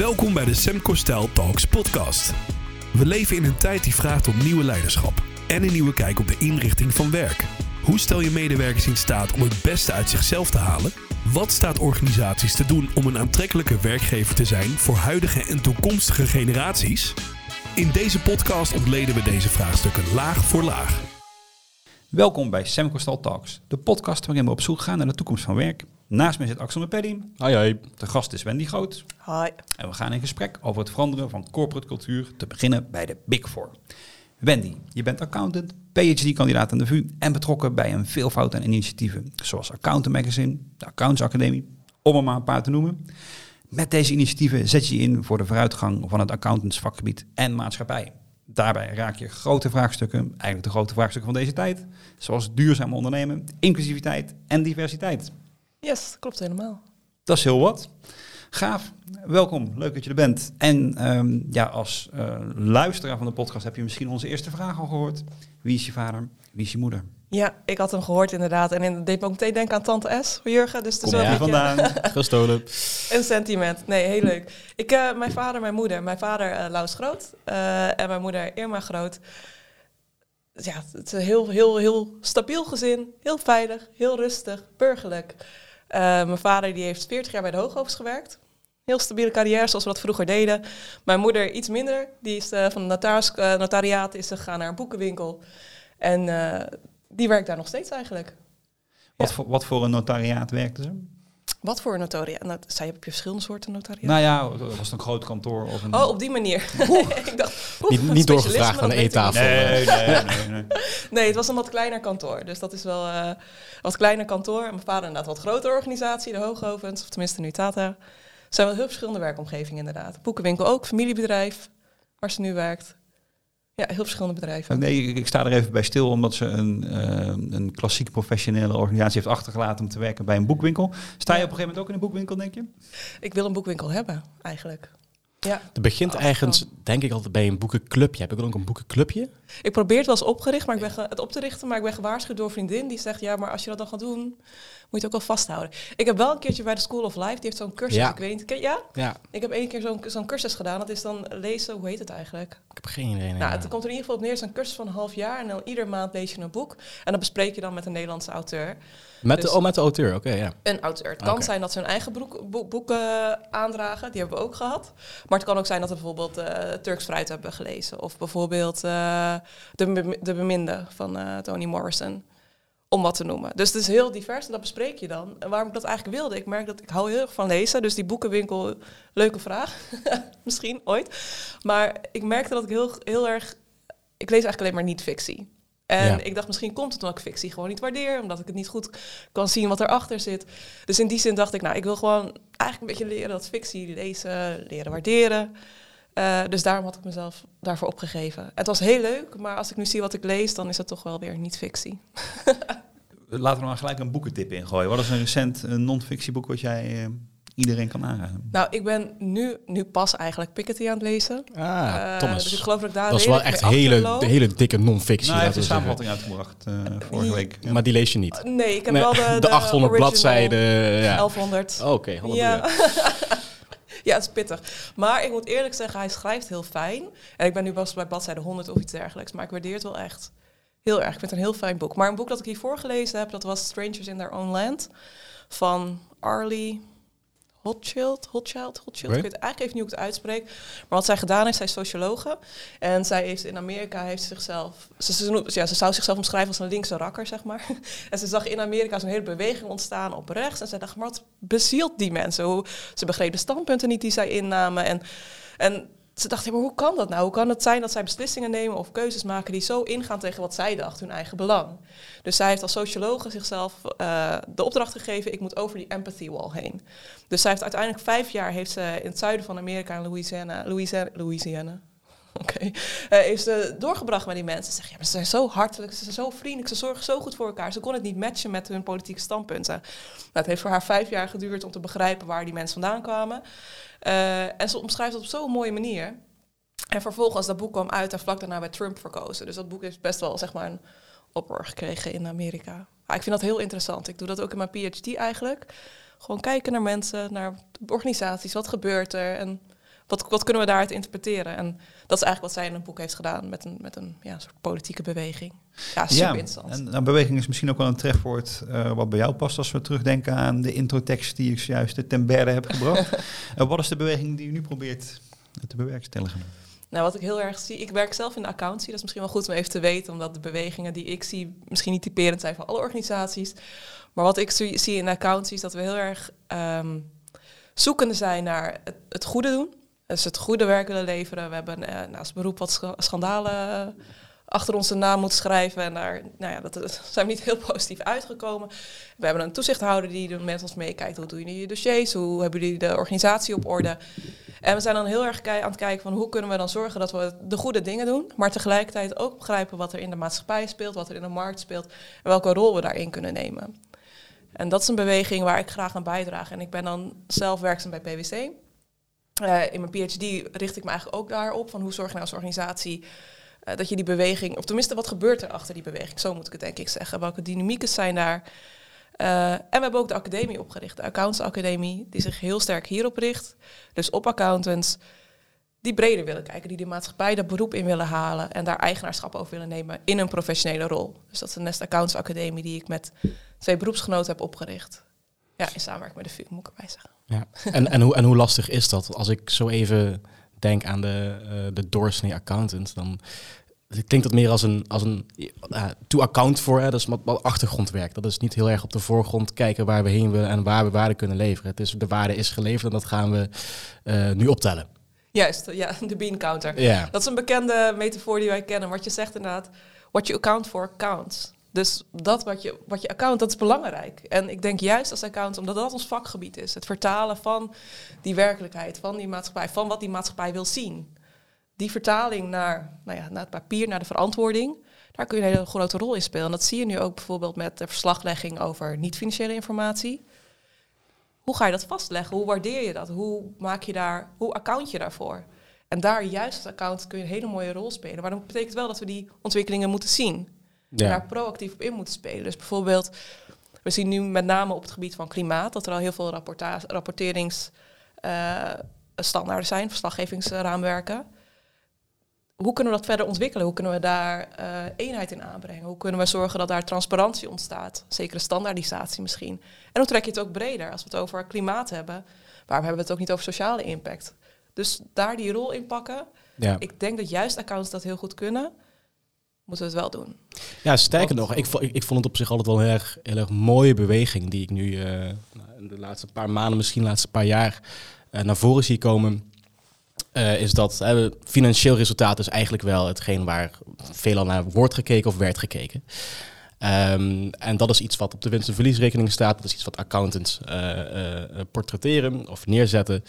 Welkom bij de Semco Style Talks podcast. We leven in een tijd die vraagt om nieuwe leiderschap en een nieuwe kijk op de inrichting van werk. Hoe stel je medewerkers in staat om het beste uit zichzelf te halen? Wat staat organisaties te doen om een aantrekkelijke werkgever te zijn voor huidige en toekomstige generaties? In deze podcast ontleden we deze vraagstukken laag voor laag. Welkom bij Semco Style Talks, de podcast waarin we op zoek gaan naar de toekomst van werk. Naast mij zit Axel Mepeddy. Hoi hoi. De gast is Wendy Groot. Hi. En we gaan in gesprek over het veranderen van corporate cultuur, te beginnen bij de Big Four. Wendy, je bent accountant, PhD-kandidaat aan de VU en betrokken bij een veelvoud aan initiatieven, zoals Accountant Magazine, de Accountants Academie, om er maar een paar te noemen. Met deze initiatieven zet je je in voor de vooruitgang van het accountantsvakgebied en maatschappij. Daarbij raak je grote vraagstukken, eigenlijk de grote vraagstukken van deze tijd, zoals duurzaam ondernemen, inclusiviteit en diversiteit. Yes, klopt helemaal. Dat is heel wat. Gaaf. Welkom. Leuk dat je er bent. En ehm, ja, als eh, luisteraar van de podcast heb je misschien onze eerste vraag al gehoord. Wie is je vader? Wie is je moeder? Ja, ik had hem gehoord inderdaad. En het deed me ook meteen denken aan Tante S Jurgen. Dus Kom beetje vandaan? Gestolen. een sentiment. Nee, heel leuk. Ik, eh, mijn vader, mijn moeder. Mijn vader uh, Laus Groot eh, en mijn moeder Irma Groot. Ja, het is een heel, heel, heel stabiel gezin. Heel veilig, heel rustig, burgerlijk. Eh, mijn vader die heeft 40 jaar bij de Hooghoofd gewerkt. Heel stabiele carrière, zoals we dat vroeger deden. Mijn moeder iets minder. Die is eh, van het notaris, eh, notariaat is gegaan naar een boekenwinkel. En die werkt daar nog steeds eigenlijk. Wat, Ja. voor, wat voor een notariaat werkte ze? Wat voor een notariaat? Nou, zij heb je verschillende soorten notariaat. Nou ja, was het een groot kantoor of een... Oh, op die manier. ik dacht, Niet, doorgevraagd aan de eettafel. Nee, nee, nee, nee. Nee, het was een wat kleiner kantoor. Dus dat is wel eh, wat kleiner kantoor. En mijn vader inderdaad wat grotere organisatie, de Hooghovens, of tenminste nu Tata. Er zijn wel heel verschillende werkomgevingen inderdaad. Boekenwinkel ook, familiebedrijf, waar ze nu werkt. Ja, heel verschillende bedrijven. Nee, ik, ik sta er even bij stil omdat ze een, eh, een klassiek professionele organisatie heeft achtergelaten om te werken bij een boekwinkel. Sta je op een gegeven moment ook in een boekwinkel, denk je? Ik wil een boekwinkel hebben, eigenlijk. Ja, Het begint Oh, eigenlijk, denk ik, altijd bij een boekenclubje. Heb ik ook een boekenclubje? ik probeer het wel eens opgericht, maar ik ben ge- het op te richten, maar ik ben gewaarschuwd door een vriendin die zegt, ja, maar als je dat dan gaat doen, moet je ook wel vasthouden. Ik heb wel een keertje bij de School of Life, die heeft zo'n cursus, Ja. ik weet niet, ken- ja? Ja, Ik heb één keer zo'n zo'n cursus gedaan, dat is dan lezen, hoe heet het eigenlijk? ik heb geen idee. nee. Nou, het komt er in ieder geval op neer, het is een cursus van een half jaar en dan iedere maand lees je een boek en dan bespreek je dan met een Nederlandse auteur. met, de, dus- oh, met de auteur, oké, ja. Een auteur. Het kan zijn dat ze hun eigen broek, boek- boeken aandragen, die hebben we ook gehad. Maar het kan ook zijn dat we bijvoorbeeld eh, Turks Fruit hebben gelezen. Of bijvoorbeeld eh, de, de Beminde van eh, Toni Morrison. Om wat te noemen. Dus het is heel divers en dat bespreek je dan. En waarom ik dat eigenlijk wilde, ik merk dat ik hou heel erg van lezen. Dus die boekenwinkel, leuke vraag. Misschien ooit. Maar ik merkte dat ik heel, heel erg... Ik lees eigenlijk alleen maar niet-fictie. En Ja. ik dacht, misschien komt het omdat ik fictie gewoon niet waardeer. Omdat ik het niet goed kan zien wat erachter zit. Dus in die zin dacht ik, nou, ik wil gewoon eigenlijk een beetje leren dat fictie lezen, leren waarderen. Eh, dus daarom had ik mezelf daarvoor opgegeven. Het was heel leuk, maar als ik nu zie wat ik lees, dan is het toch wel weer niet fictie. Laten we maar gelijk een boekentip ingooien. Wat is een recent eh, non-fictieboek wat jij eh, iedereen kan aanraden? Nou, ik ben nu, nu pas eigenlijk Piketty aan het lezen. Ah, Thomas. Dus ik geloof dat ik daar dat is wel echt hele, hele dikke non-fictie. Nou, hij heeft een samenvatting uitgebracht eh, vorige week. Ja. Maar die lees je niet. Nee, ik heb Nee, wel de, de 800 original bladzijden. Ja. 1100. Oké, halleluja. Ja. ja, het is pittig. Maar ik moet eerlijk zeggen, hij schrijft heel fijn. En ik ben nu pas bij bladzijde 100 of iets dergelijks. Maar ik waardeer het wel echt heel erg. Ik vind het een heel fijn boek. Maar een boek dat ik hiervoor gelezen heb, dat was Strangers in Their Own Land. Van Arlie Hochschild, Hochschild. Oké. Ik weet eigenlijk even niet hoe ik het uitspreek. Maar wat zij gedaan heeft, zij is sociologe. En zij heeft in Amerika heeft zichzelf... Ze, ze, noemt- ja, ze zou zichzelf omschrijven als een linkse rakker, zeg maar. En ze zag in Amerika zo'n hele beweging ontstaan op rechts. En zij dacht, maar wat bezielt die mensen? Hoe, ze begreep de standpunten niet die zij innamen. En, en ze dacht, ja, maar hoe kan dat nou? Hoe kan het zijn dat zij beslissingen nemen of keuzes maken die zo ingaan tegen wat zij dacht, hun eigen belang? Dus zij heeft als sociologe zichzelf eh, de opdracht gegeven, ik moet over die empathy wall heen. Dus zij heeft uiteindelijk vijf jaar heeft ze in het zuiden van Amerika, in Louisiana, Louisiana, Louisiana Oké. Eh, heeft ze doorgebracht met die mensen. Ze ja, maar ze zijn zo hartelijk, ze zijn zo vriendelijk, ze zorgen zo goed voor elkaar. Ze kon het niet matchen met hun politieke standpunten. Nou, het heeft voor haar vijf jaar geduurd om te begrijpen waar die mensen vandaan kwamen. Eh, en ze omschrijft het op zo'n mooie manier. En vervolgens, dat boek kwam uit en vlak daarna werd Trump verkozen. Dus dat boek heeft best wel, zeg maar, een oproer gekregen in Amerika. Maar ik vind dat heel interessant. Ik doe dat ook in mijn PhD eigenlijk. Gewoon kijken naar mensen, naar organisaties, wat gebeurt er. En Wat, wat kunnen we daaruit interpreteren? En dat is eigenlijk wat zij in een boek heeft gedaan met een, met een ja, soort politieke beweging. Ja, super interessant. en nou, beweging is misschien ook wel een trefwoord eh, wat bij jou past als we terugdenken aan de introtekst die ik zojuist ten berde heb gebracht. Eh, wat is de beweging die u nu probeert te bewerkstelligen? Nou, wat ik heel erg zie, ik werk zelf in de accountie, dat is misschien wel goed om even te weten, omdat de bewegingen die ik zie misschien niet typerend zijn voor alle organisaties. Maar wat ik zie in de accountie is dat we heel erg ehm, zoekende zijn naar het, het goede doen. Dus het goede werk willen leveren. We hebben eh, naast beroep wat scha- schandalen eh, achter onze naam moeten schrijven. En daar nou ja, dat, zijn we niet heel positief uitgekomen. We hebben een toezichthouder die met ons meekijkt. Hoe doen jullie je dossiers? Hoe hebben jullie de organisatie op orde? En we zijn dan heel erg aan het kijken van hoe kunnen we dan zorgen dat we de goede dingen doen. Maar tegelijkertijd ook begrijpen wat er in de maatschappij speelt, wat er in de markt speelt. En welke rol we daarin kunnen nemen. En dat is een beweging waar ik graag aan bijdraag. En ik ben dan zelf werkzaam bij PwC. Eh, in mijn PhD richt ik me eigenlijk ook daarop. Van hoe zorg je nou als organisatie eh, dat je die beweging, of tenminste wat gebeurt er achter die beweging, zo moet ik het denk ik zeggen. Welke dynamieken zijn daar? Eh, en we hebben ook de academie opgericht, de Accounts Academie, die zich heel sterk hierop richt. Dus op accountants die breder willen kijken, die de maatschappij dat beroep in willen halen en daar eigenaarschap over willen nemen in een professionele rol. Dus dat is de Nest Accounts Academie die ik met twee beroepsgenoten heb opgericht. Ja, in samenwerking met de VU, moet ik erbij zeggen. Ja. En, en, hoe, en hoe lastig is dat? Als ik zo even denk aan de, eh, de doorsnee accountant, dan klinkt dat meer als een, als een uh, to account voor, hè? dat is wat, wat achtergrondwerk. Dat is niet heel erg op de voorgrond kijken waar we heen willen en waar we waarde kunnen leveren. Het is, de waarde is geleverd en dat gaan we uh, nu optellen. Juist, ja, de bean counter. Ja. Dat is een bekende metafoor die wij kennen. Wat je zegt inderdaad, what you account for counts. Dus dat wat je, wat je account, dat is belangrijk. En ik denk juist als account, omdat dat ons vakgebied is. Het vertalen van die werkelijkheid, van die maatschappij, van wat die maatschappij wil zien. Die vertaling naar, nou ja, naar het papier, naar de verantwoording, daar kun je een hele grote rol in spelen. En dat zie je nu ook bijvoorbeeld met de verslaglegging over niet-financiële informatie. Hoe ga je dat vastleggen? Hoe waardeer je dat? Hoe maak je daar, hoe account je daarvoor? En daar juist als account kun je een hele mooie rol spelen. Maar dat betekent wel dat we die ontwikkelingen moeten zien. Ja. En daar proactief op in moeten spelen. Dus bijvoorbeeld, we zien nu met name op het gebied van klimaat dat er al heel veel rapporteringsstandaarden uh, zijn, verslaggevingsraamwerken. Hoe kunnen we dat verder ontwikkelen? Hoe kunnen we daar uh, eenheid in aanbrengen? Hoe kunnen we zorgen dat daar transparantie ontstaat? Zekere standaardisatie misschien. En hoe trek je het ook breder? Als we het over klimaat hebben, waarom hebben we het ook niet over sociale impact? Dus daar die rol in pakken. Ja. Ik denk dat juist accounts dat heel goed kunnen moeten we het wel doen. Ja, sterker nog, ik, ik, vond het op zich altijd wel een heel erg, heel erg mooie beweging die ik nu uh, in de laatste paar maanden, misschien de laatste paar jaar uh, naar voren zie komen. Uh, is dat financieel resultaat is eigenlijk wel hetgeen waar veelal naar wordt gekeken of werd gekeken. Um, en dat is iets wat op de winst- en verliesrekening staat. Dat is iets wat accountants portretteren of neerzetten.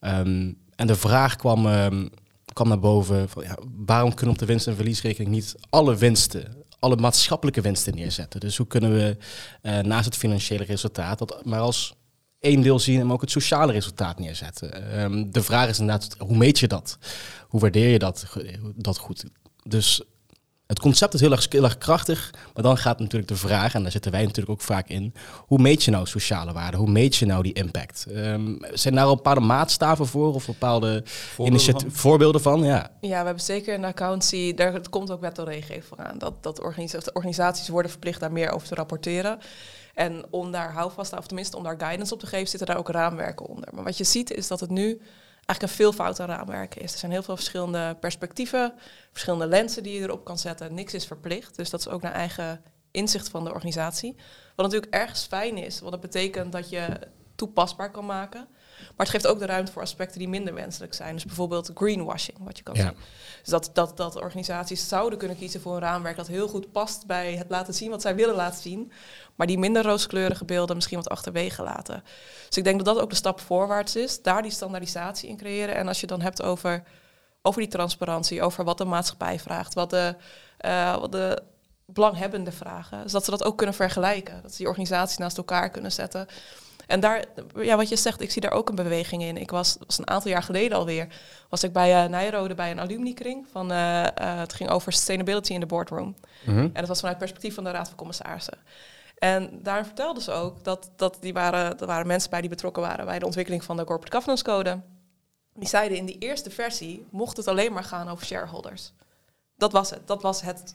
Um, en de vraag kwam, um, kwam naar boven: van, ja, waarom kunnen we op de winst- en verliesrekening niet alle winsten, alle maatschappelijke winsten neerzetten? Dus hoe kunnen we uh, naast het financiële resultaat dat maar als één deel zien en ook het sociale resultaat neerzetten? Um, de vraag is inderdaad: hoe meet je dat? Hoe waardeer je dat, dat goed? Dus het concept is heel erg, heel erg krachtig, maar dan gaat natuurlijk de vraag, en daar zitten wij natuurlijk ook vaak in, hoe meet je nou sociale waarde? Hoe meet je nou die impact? Um, zijn daar al bepaalde maatstaven voor of bepaalde voorbeelden van? voorbeelden van? Ja. ja, we hebben zeker een accountie, daar komt ook wet en regelgeving aan, dat, dat organisaties, organisaties worden verplicht daar meer over te rapporteren. En om daar houvast of tenminste om daar guidance op te geven, zitten daar ook raamwerken onder. Maar wat je ziet is dat het nu eigenlijk een veelvoud aan raamwerken is. Er zijn heel veel verschillende perspectieven, verschillende lenzen die je erop kan zetten. Niks is verplicht, dus dat is ook naar eigen inzicht van de organisatie. Wat natuurlijk ergens fijn is, want dat betekent dat je toepasbaar kan maken. Maar het geeft ook de ruimte voor aspecten die minder wenselijk zijn. Dus bijvoorbeeld greenwashing, wat je kan ja. zien. Dus dat, dat, dat organisaties zouden kunnen kiezen voor een raamwerk dat heel goed past bij het laten zien wat zij willen laten zien. Maar die minder rooskleurige beelden misschien wat achterwege laten. Dus ik denk dat dat ook de stap voorwaarts is. Daar die standaardisatie in creëren. En als je dan hebt over, over die transparantie, over wat de maatschappij vraagt, wat de, uh, wat de belanghebbenden vragen. Dus dat ze dat ook kunnen vergelijken. Dat ze die organisaties naast elkaar kunnen zetten. En daar, ja, wat je zegt, ik zie daar ook een beweging in. Ik was, was een aantal jaar geleden alweer, was ik bij uh, Nijrode bij een alumni-kring. Van, uh, uh, het ging over sustainability in de boardroom. Mm -hmm. En dat was vanuit het perspectief van de Raad van Commissarissen. En daar vertelden ze ook dat, dat die waren, er waren mensen bij die betrokken waren bij de ontwikkeling van de Corporate Governance Code. Die zeiden in die eerste versie mocht het alleen maar gaan over shareholders. Dat was het. Dat was, het,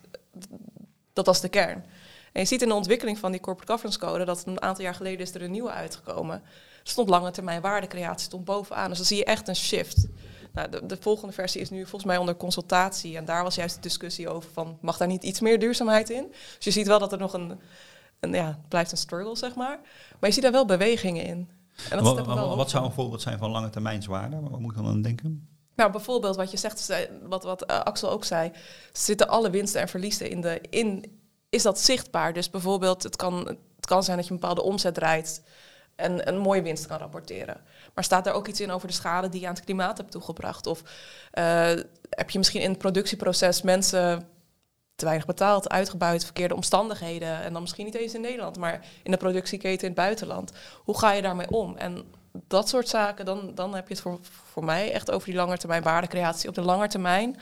dat was de kern. En je ziet in de ontwikkeling van die corporate governance code dat een aantal jaar geleden is er een nieuwe uitgekomen. Er stond lange termijn waardecreatie stond bovenaan. Dus dan zie je echt een shift. Nou, de, de, volgende versie is nu volgens mij onder consultatie. En daar was juist de discussie over van, mag daar niet iets meer duurzaamheid in? Dus je ziet wel dat er nog een, een ja, het blijft een struggle, zeg maar. Maar je ziet daar wel bewegingen in. En dat wat, wel wat zou een voorbeeld zijn van lange termijnswaarde? Wat moet je dan aan denken? Nou, bijvoorbeeld wat je zegt, wat, wat uh, Axel ook zei, zitten alle winsten en verliezen in de, in, is dat zichtbaar? Dus bijvoorbeeld, het kan, het kan zijn dat je een bepaalde omzet draait en een mooie winst kan rapporteren. Maar staat daar ook iets in over de schade die je aan het klimaat hebt toegebracht? Of uh, heb je misschien in het productieproces mensen te weinig betaald, uitgebuit, verkeerde omstandigheden. En dan misschien niet eens in Nederland, maar in de productieketen in het buitenland. Hoe ga je daarmee om? En dat soort zaken, dan, dan heb je het voor, voor mij echt over die langetermijn waardecreatie. Op de lange termijn,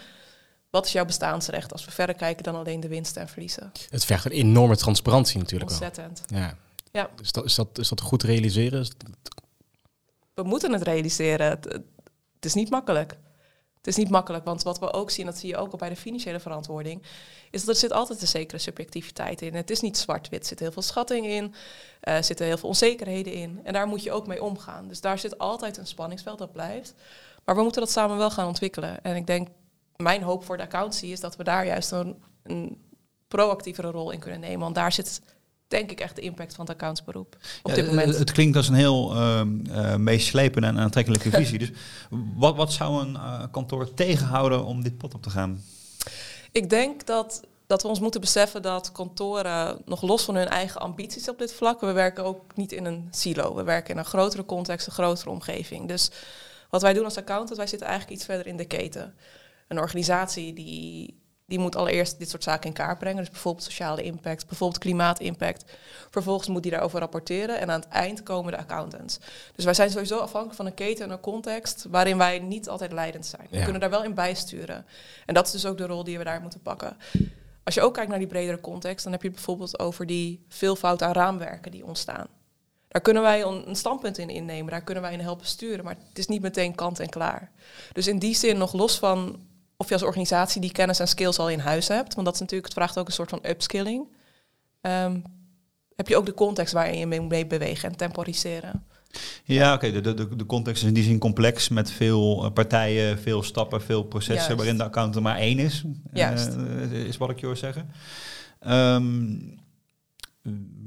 wat is jouw bestaansrecht als we verder kijken dan alleen de winsten en verliezen? Het vergt een enorme transparantie natuurlijk Ontzettend. Ja. ja. Is, dat, is, dat, is dat goed realiseren? We moeten het realiseren. het is niet makkelijk. Het is niet makkelijk, want wat we ook zien, dat zie je ook al bij de financiële verantwoording, is dat er zit altijd een zekere subjectiviteit in. Het is niet zwart-wit, er zit heel veel schatting in, er zitten heel veel onzekerheden in. En daar moet je ook mee omgaan. Dus daar zit altijd een spanningsveld, dat blijft. Maar we moeten dat samen wel gaan ontwikkelen. En ik denk, mijn hoop voor de accountancy is dat we daar juist een proactievere rol in kunnen nemen. Want daar zit denk ik echt de impact van het accountsberoep op dit moment. Het klinkt als een heel uh, uh, meeslepende en aantrekkelijke visie. dus wat, wat zou een uh, kantoor tegenhouden om dit pad op te gaan? Ik denk dat, dat we ons moeten beseffen dat kantoren nog los van hun eigen ambities op dit vlak, we werken ook niet in een silo. We werken in een grotere context, een grotere omgeving. Dus wat wij doen als accountant, wij zitten eigenlijk iets verder in de keten. Een organisatie die die moet allereerst dit soort zaken in kaart brengen. Dus bijvoorbeeld sociale impact, bijvoorbeeld klimaatimpact. Vervolgens moet die daarover rapporteren en aan het eind komen de accountants. Dus wij zijn sowieso afhankelijk van een keten en een context waarin wij niet altijd leidend zijn. We kunnen daar wel in bijsturen. En dat is dus ook de rol die we daar moeten pakken. Als je ook kijkt naar die bredere context, dan heb je het bijvoorbeeld over die veelvoud aan raamwerken die ontstaan. Daar kunnen wij een standpunt in innemen, daar kunnen wij in helpen sturen, maar het is niet meteen kant en klaar. Dus in die zin, nog los van of je als organisatie die kennis en skills al in huis hebt. Want dat is natuurlijk, het vraagt ook een soort van upskilling. Um, heb je ook de context waarin je mee bewegen en temporiseren. Ja, oké. De, de, de context is in die zin complex met veel eh, partijen, veel stappen, veel processen waarin de account er maar één is. Juist. Uh, is wat ik je hoor zeggen. Um,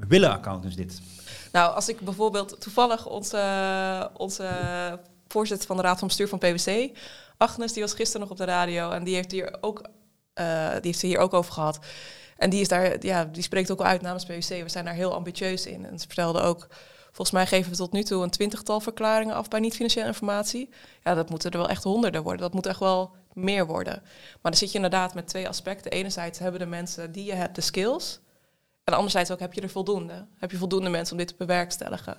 willen accountants dit? Nou, als ik bijvoorbeeld toevallig onze, onze voorzitter van de Raad van Bestuur van PwC Agnes, die was gisteren nog op de radio en die heeft hier ook, uh, die heeft hier ook over gehad. En die, is daar, ja, die spreekt ook al uit namens PwC. We zijn daar heel ambitieus in. En ze vertelde ook, volgens mij geven we tot nu toe een twintigtal verklaringen af bij niet-financiële informatie. Ja, dat moeten er wel echt honderden worden. Dat moet echt wel meer worden. Maar dan zit je inderdaad met twee aspecten. Enerzijds hebben de mensen die je hebt de skills. En anderzijds ook heb je er voldoende. Heb je voldoende mensen om dit te bewerkstelligen.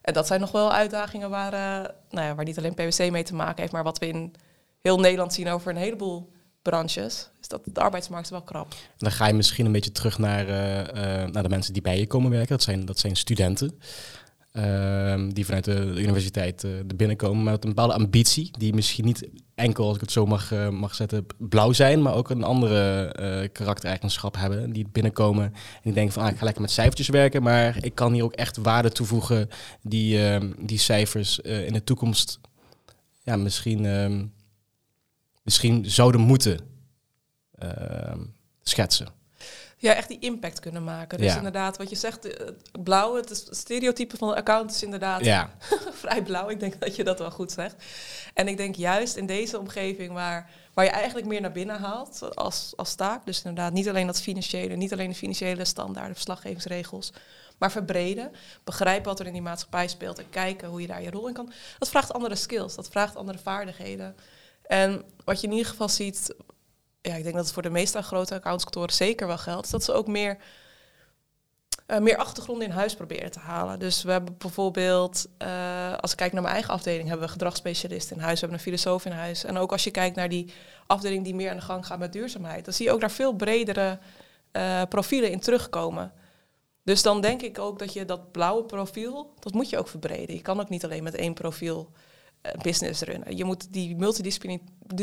En dat zijn nog wel uitdagingen waar, uh, nou ja, waar niet alleen PwC mee te maken heeft, maar wat we in heel Nederland zien over een heleboel branches, is dat de arbeidsmarkt wel krap. Dan ga je misschien een beetje terug naar, uh, uh, naar de mensen die bij je komen werken. Dat zijn, dat zijn studenten. Ehm, die vanuit de, universiteit uh, er binnenkomen met een bepaalde ambitie, die misschien niet enkel, als ik het zo mag, uh, mag zetten, blauw zijn, maar ook een andere uh, karaktereigenschap hebben. Die binnenkomen en die denken van, ah, ik ga lekker met cijfertjes werken, maar ik kan hier ook echt waarde toevoegen die, ehm, die cijfers in de toekomst ja, misschien, ehm, misschien zouden moeten schetsen. Ja, echt die impact kunnen maken. Dus inderdaad, wat je zegt, uh, blauw, het, stereotype van de account is inderdaad ja. vrij blauw. Ik denk dat je dat wel goed zegt. En ik denk juist in deze omgeving waar, waar je eigenlijk meer naar binnen haalt als, als taak. Dus inderdaad, niet alleen dat financiële, niet alleen de financiële standaarden, verslaggevingsregels, maar verbreden. Begrijpen wat er in die maatschappij speelt en kijken hoe je daar je rol in kan. Dat vraagt andere skills, dat vraagt andere vaardigheden. En wat je in ieder geval ziet, ja, ik denk dat het voor de meeste grote accountskantoren zeker wel geldt, dat ze ook meer, uh, meer achtergrond in huis proberen te halen. Dus we hebben bijvoorbeeld, uh, als ik kijk naar mijn eigen afdeling, hebben we gedragsspecialisten in huis, we hebben een filosoof in huis. En ook als je kijkt naar die afdeling die meer aan de gang gaat met duurzaamheid, dan zie je ook daar veel bredere uh, profielen in terugkomen. Dus dan denk ik ook dat je dat blauwe profiel, dat moet je ook verbreden. Je kan ook niet alleen met één profiel eh, business runnen. Je moet die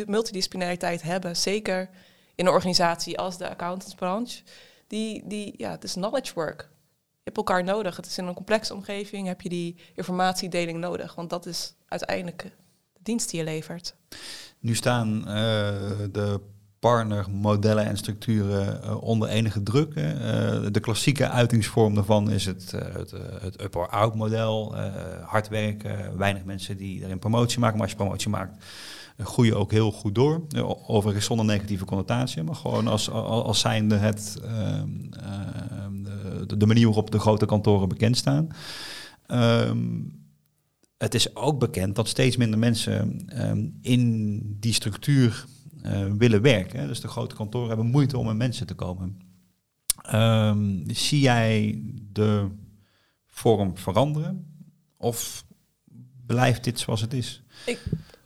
multidisciplinariteit hebben, zeker in een organisatie als de accountantsbranche. Die, die, ja, het is knowledge work. Je hebt elkaar nodig. Het is in een complexe omgeving, heb je die informatiedeling nodig. Want dat is uiteindelijk de dienst die je levert. Nu staan eh, de partnermodellen en structuren eh, onder enige druk. Eh, de klassieke uitingsvorm daarvan is het, eh, het, up-or-out model. hard werken, weinig mensen die erin promotie maken. Maar als je promotie maakt, groei ook heel goed door. Overigens zonder negatieve connotatie, maar gewoon als, als, zijnde het, ehm, ehm, de, de manier waarop de grote kantoren bekend staan. Ehm, het is ook bekend dat steeds minder mensen in die structuur willen werken. Dus de grote kantoren hebben moeite om aan mensen te komen. Ehm, zie jij de vorm veranderen? Of blijft dit zoals het is?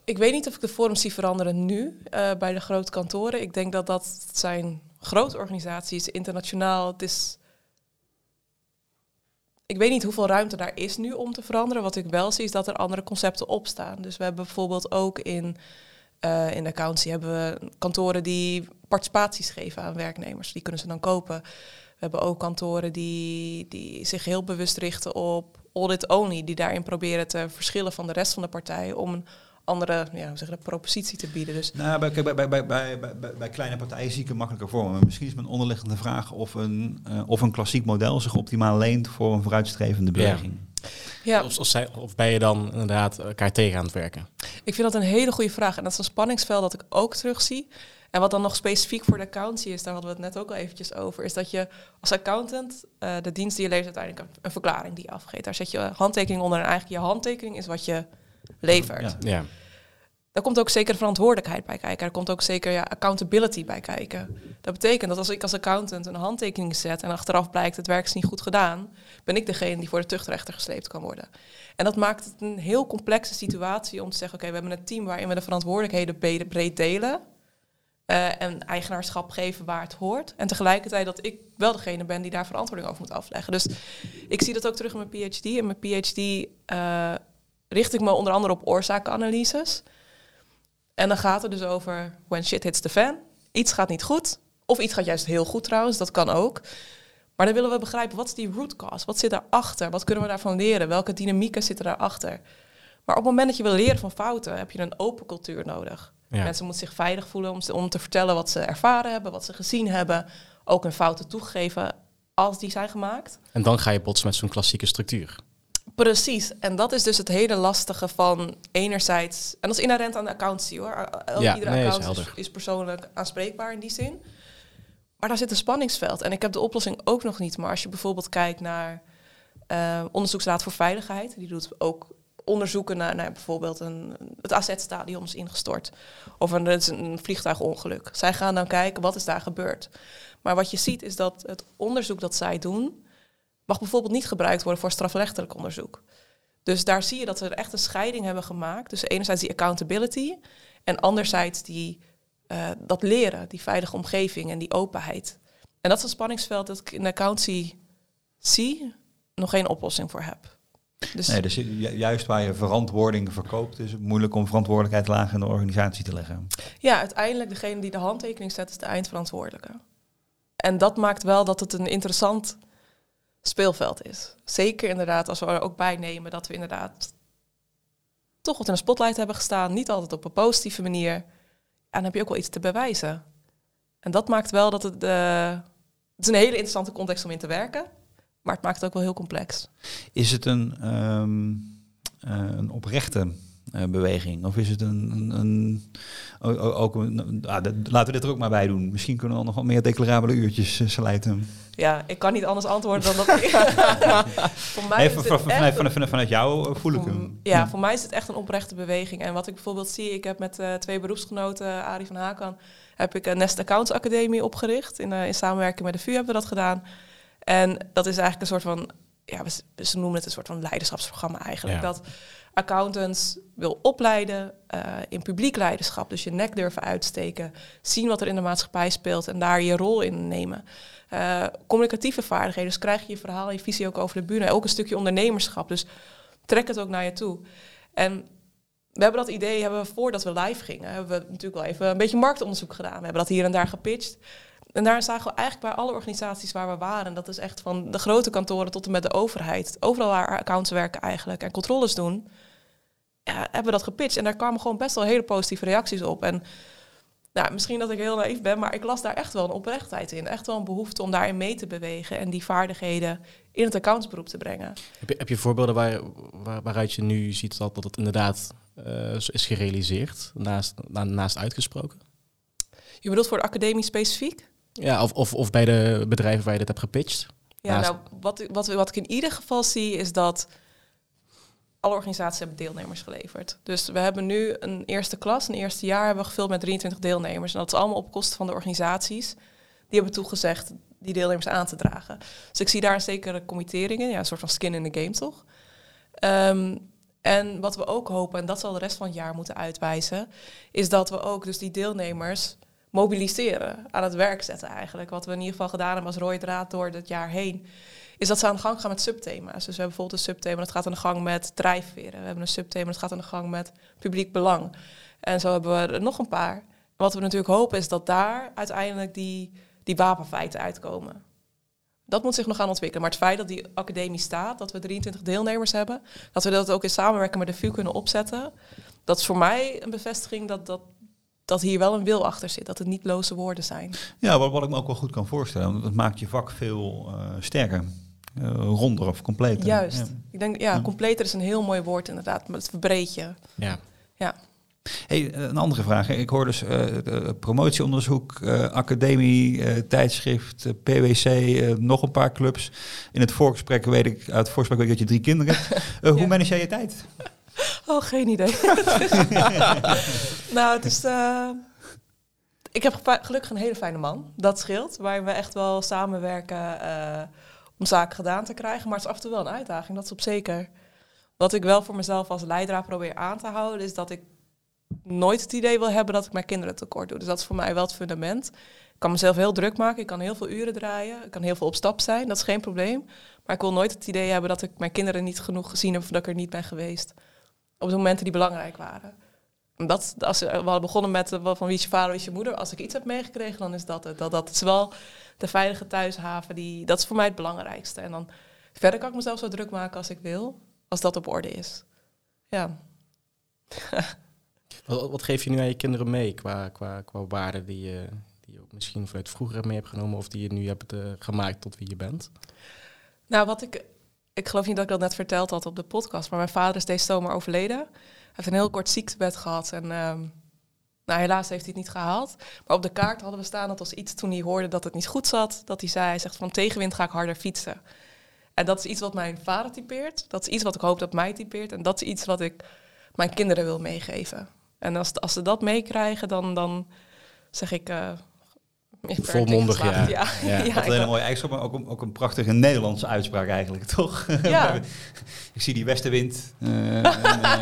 Ik weet niet of ik de vorm zie veranderen nu eh, bij de grote kantoren. Ik denk dat dat zijn grote organisaties, internationaal. Het is. Ik weet niet hoeveel ruimte daar is nu om te veranderen. Wat ik wel zie is dat er andere concepten opstaan. Dus we hebben bijvoorbeeld ook in, eh, in de accountancy hebben we kantoren die participaties geven aan werknemers. Die kunnen ze dan kopen. We hebben ook kantoren die, die zich heel bewust richten op audit only. Die daarin proberen te verschillen van de rest van de partijen om een andere ja, hoe zeg dat, propositie te bieden. Dus Nou, bij, bij, bij, bij, bij, bij, bij kleine partijen zie ik een makkelijker vorm. Maar misschien is mijn onderliggende vraag of een, eh, of een klassiek model zich optimaal leent voor een vooruitstrevende beweging. ja, Of, of, zij- of ben je dan inderdaad elkaar tegen aan het werken? ik vind dat een hele goede vraag. En dat is een spanningsveld dat ik ook terugzie. En wat dan nog specifiek voor de accountancy is, daar hadden we het net ook al eventjes over, is dat je als accountant eh, de dienst die je levert uiteindelijk een, een verklaring die je afgeeft. Daar zet je handtekening onder en eigenlijk je handtekening is wat je levert. Ja. Ja. Daar komt ook zeker verantwoordelijkheid bij kijken. Daar komt ook zeker ja, accountability bij kijken. Dat betekent dat als ik als accountant een handtekening zet en achteraf blijkt het werk is niet goed gedaan, ben ik degene die voor de tuchtrechter gesleept kan worden. En dat maakt het een heel complexe situatie om te zeggen, oké, we hebben een team waarin we de verantwoordelijkheden breed- breed delen. eh, en eigenaarschap geven waar het hoort. En tegelijkertijd dat ik wel degene ben die daar verantwoording over moet afleggen. Dus ik zie dat ook terug in mijn PhD. In mijn PhD eh, richt ik me onder andere op oorzakenanalyses. En dan gaat het dus over when shit hits the fan. Iets gaat niet goed. Of iets gaat juist heel goed trouwens, dat kan ook. Maar dan willen we begrijpen, wat is die root cause? Wat zit daarachter? Wat kunnen we daarvan leren? Welke dynamieken zitten daarachter? Maar op het moment dat je wil leren van fouten, heb je een open cultuur nodig. Ja. Mensen moeten zich veilig voelen om, om te vertellen wat ze ervaren hebben, wat ze gezien hebben. Ook hun fouten toegeven als die zijn gemaakt. En dan ga je botsen met zo'n klassieke structuur. Precies, en dat is dus het hele lastige van enerzijds, en dat is inherent aan de accountancy hoor. El- Ja, Iedere nee, is persoonlijk aanspreekbaar in die zin. Maar daar zit een spanningsveld. En ik heb de oplossing ook nog niet. Maar als je bijvoorbeeld kijkt naar eh, Onderzoeksraad voor Veiligheid, die doet ook onderzoeken naar, naar bijvoorbeeld een, het AZ-stadion is ingestort. Of een, het is een vliegtuigongeluk. Zij gaan dan kijken wat is daar gebeurd. Maar wat je ziet is dat het onderzoek dat zij doen, mag bijvoorbeeld niet gebruikt worden voor strafrechtelijk onderzoek. Dus daar zie je dat ze er echt een scheiding hebben gemaakt tussen enerzijds die accountability en anderzijds die, eh, dat leren, die veilige omgeving en die openheid. En dat is een spanningsveld dat ik in de accountancy zie, nog geen oplossing voor heb. Dus Nee, dus ju- juist waar je verantwoording verkoopt, is het moeilijk om verantwoordelijkheid laag in de organisatie te leggen. ja, uiteindelijk degene die de handtekening zet is de eindverantwoordelijke. En dat maakt wel dat het een interessant speelveld is. Zeker inderdaad als we er ook bij nemen dat we inderdaad toch wat in de spotlight hebben gestaan. Niet altijd op een positieve manier. En dan heb je ook wel iets te bewijzen. En dat maakt wel dat het... eh, het is een hele interessante context om in te werken. Maar het maakt het ook wel heel complex. Is het een, ehm, eh, een oprechte beweging? Of is het een... een, ook een ah, dat- laten we dit er ook maar bij doen. Misschien kunnen we dan nog wat meer declarabele uurtjes uh, slijten. Ja, ik kan niet anders antwoorden dan dat... voor mij Nee, is van- het van- vanuit, jou eh, voel ik hem. Ja, voor mij is het echt een oprechte beweging. En wat ik bijvoorbeeld zie, ik heb met eh, twee beroepsgenoten, Arie van Hakan, heb ik een Nest Accounts Academie opgericht. In, eh, in samenwerking met de VU hebben we dat gedaan. En dat is eigenlijk een soort van, ja, we, ze noemen het een soort van leiderschapsprogramma eigenlijk. Ja. Dat accountants wil opleiden eh, in publiek leiderschap. Dus je nek durven uitsteken, zien wat er in de maatschappij speelt en daar je rol in nemen. Eh, communicatieve vaardigheden, dus krijg je je verhaal je visie ook over de bühne. Ook een stukje ondernemerschap, dus trek het ook naar je toe. En we hebben dat idee, hebben we voordat we live gingen, hebben we natuurlijk wel even een beetje marktonderzoek gedaan. We hebben dat hier en daar gepitcht. En daar zagen we eigenlijk bij alle organisaties waar we waren, dat is echt van de grote kantoren tot en met de overheid, overal waar accounts werken eigenlijk en controles doen, ja, hebben we dat gepitcht. En daar kwamen gewoon best wel hele positieve reacties op. En nou, misschien dat ik heel naïef ben, maar ik las daar echt wel een oprechtheid in. Echt wel een behoefte om daarin mee te bewegen en die vaardigheden in het accountsberoep te brengen. Heb je, heb je voorbeelden waar, waar, waaruit je nu ziet dat, dat het inderdaad uh, is gerealiseerd, naast, naast uitgesproken? Je bedoelt voor de academie specifiek? Ja, of, of, of bij de bedrijven waar je dit hebt gepitcht? Ja, nou, wat, wat, wat ik in ieder geval zie is dat alle organisaties hebben deelnemers geleverd. Dus we hebben nu een eerste klas, een eerste jaar hebben we gevuld met 23 deelnemers. En dat is allemaal op kosten van de organisaties. Die hebben toegezegd die deelnemers aan te dragen. Dus ik zie daar een zekere committering in, ja, een soort van skin in the game toch? Um, en wat we ook hopen, en dat zal de rest van het jaar moeten uitwijzen, is dat we ook dus die deelnemers mobiliseren, aan het werk zetten eigenlijk. Wat we in ieder geval gedaan hebben als rode door het jaar heen, is dat ze aan de gang gaan met subthema's. Dus we hebben bijvoorbeeld een subthema dat gaat aan de gang met drijfveren. We hebben een subthema dat gaat aan de gang met publiek belang. En zo hebben we er nog een paar. Wat we natuurlijk hopen is dat daar uiteindelijk die, die wapenfeiten uitkomen. Dat moet zich nog gaan ontwikkelen. Maar het feit dat die academie staat, dat we 23 deelnemers hebben, dat we dat ook in samenwerking met de VU kunnen opzetten, dat is voor mij een bevestiging dat, dat, dat hier wel een wil achter zit, dat het niet loze woorden zijn. Ja, wat, wat ik me ook wel goed kan voorstellen, want dat maakt je vak veel uh, sterker. Uh, ronder of completer. Juist. Ik denk, ja, completer is een heel mooi woord inderdaad, maar het verbreed je. Ja. Ja. Hey, een andere vraag. Ik hoor dus uh, promotieonderzoek, uh, academie, tijdschrift, PwC, nog een paar clubs. In het voorgesprek weet ik, uit het voorgesprek weet ik dat je drie kinderen hebt. Hoe ja. manage jij je tijd? Oh, geen idee. nou, het is... ik heb gelukkig een hele fijne man. Dat scheelt. Waar we echt wel samenwerken om zaken gedaan te krijgen. Maar het is af en toe wel een uitdaging, dat is op zeker. Wat ik wel voor mezelf als leidraad probeer aan te houden, is dat ik nooit het idee wil hebben dat ik mijn kinderen tekort doe. Dus dat is voor mij wel het fundament. Ik kan mezelf heel druk maken, ik kan heel veel uren draaien, ik kan heel veel op stap zijn, dat is geen probleem. Maar ik wil nooit het idee hebben dat ik mijn kinderen niet genoeg gezien heb of dat ik er niet ben geweest. Op de momenten die belangrijk waren. Dat, als we hadden begonnen met uh, van wie is je vader, wie is je moeder. Als ik iets heb meegekregen, dan is dat het. Dat, dat is wel de veilige thuishaven. Die, dat is voor mij het belangrijkste. En dan verder kan ik mezelf zo druk maken als ik wil, als dat op orde is. Ja. Wat, wat, geef je nu aan je kinderen mee qua, qua, qua waarden die je, die je ook misschien vanuit vroeger mee hebt genomen of die je nu hebt uh, gemaakt tot wie je bent? Nou, wat ik. Ik geloof niet dat ik dat net verteld had op de podcast, maar mijn vader is deze zomer overleden. Hij heeft een heel kort ziektebed gehad en um, nou, helaas heeft hij het niet gehaald. Maar op de kaart hadden we staan dat als iets toen hij hoorde dat het niet goed zat, dat hij zei, hij zegt van tegenwind ga ik harder fietsen. En dat is iets wat mijn vader typeert. Dat is iets wat ik hoop dat mij typeert. En dat is iets wat ik mijn kinderen wil meegeven. En als, als ze dat meekrijgen, dan, dan zeg ik... Uh, Volmondig, ja. ja. ja. ja. Dat is een mooie eigenschap, maar ook, een, ook een prachtige Nederlandse uitspraak eigenlijk, toch? Ja. ik zie die westenwind. Uh, een,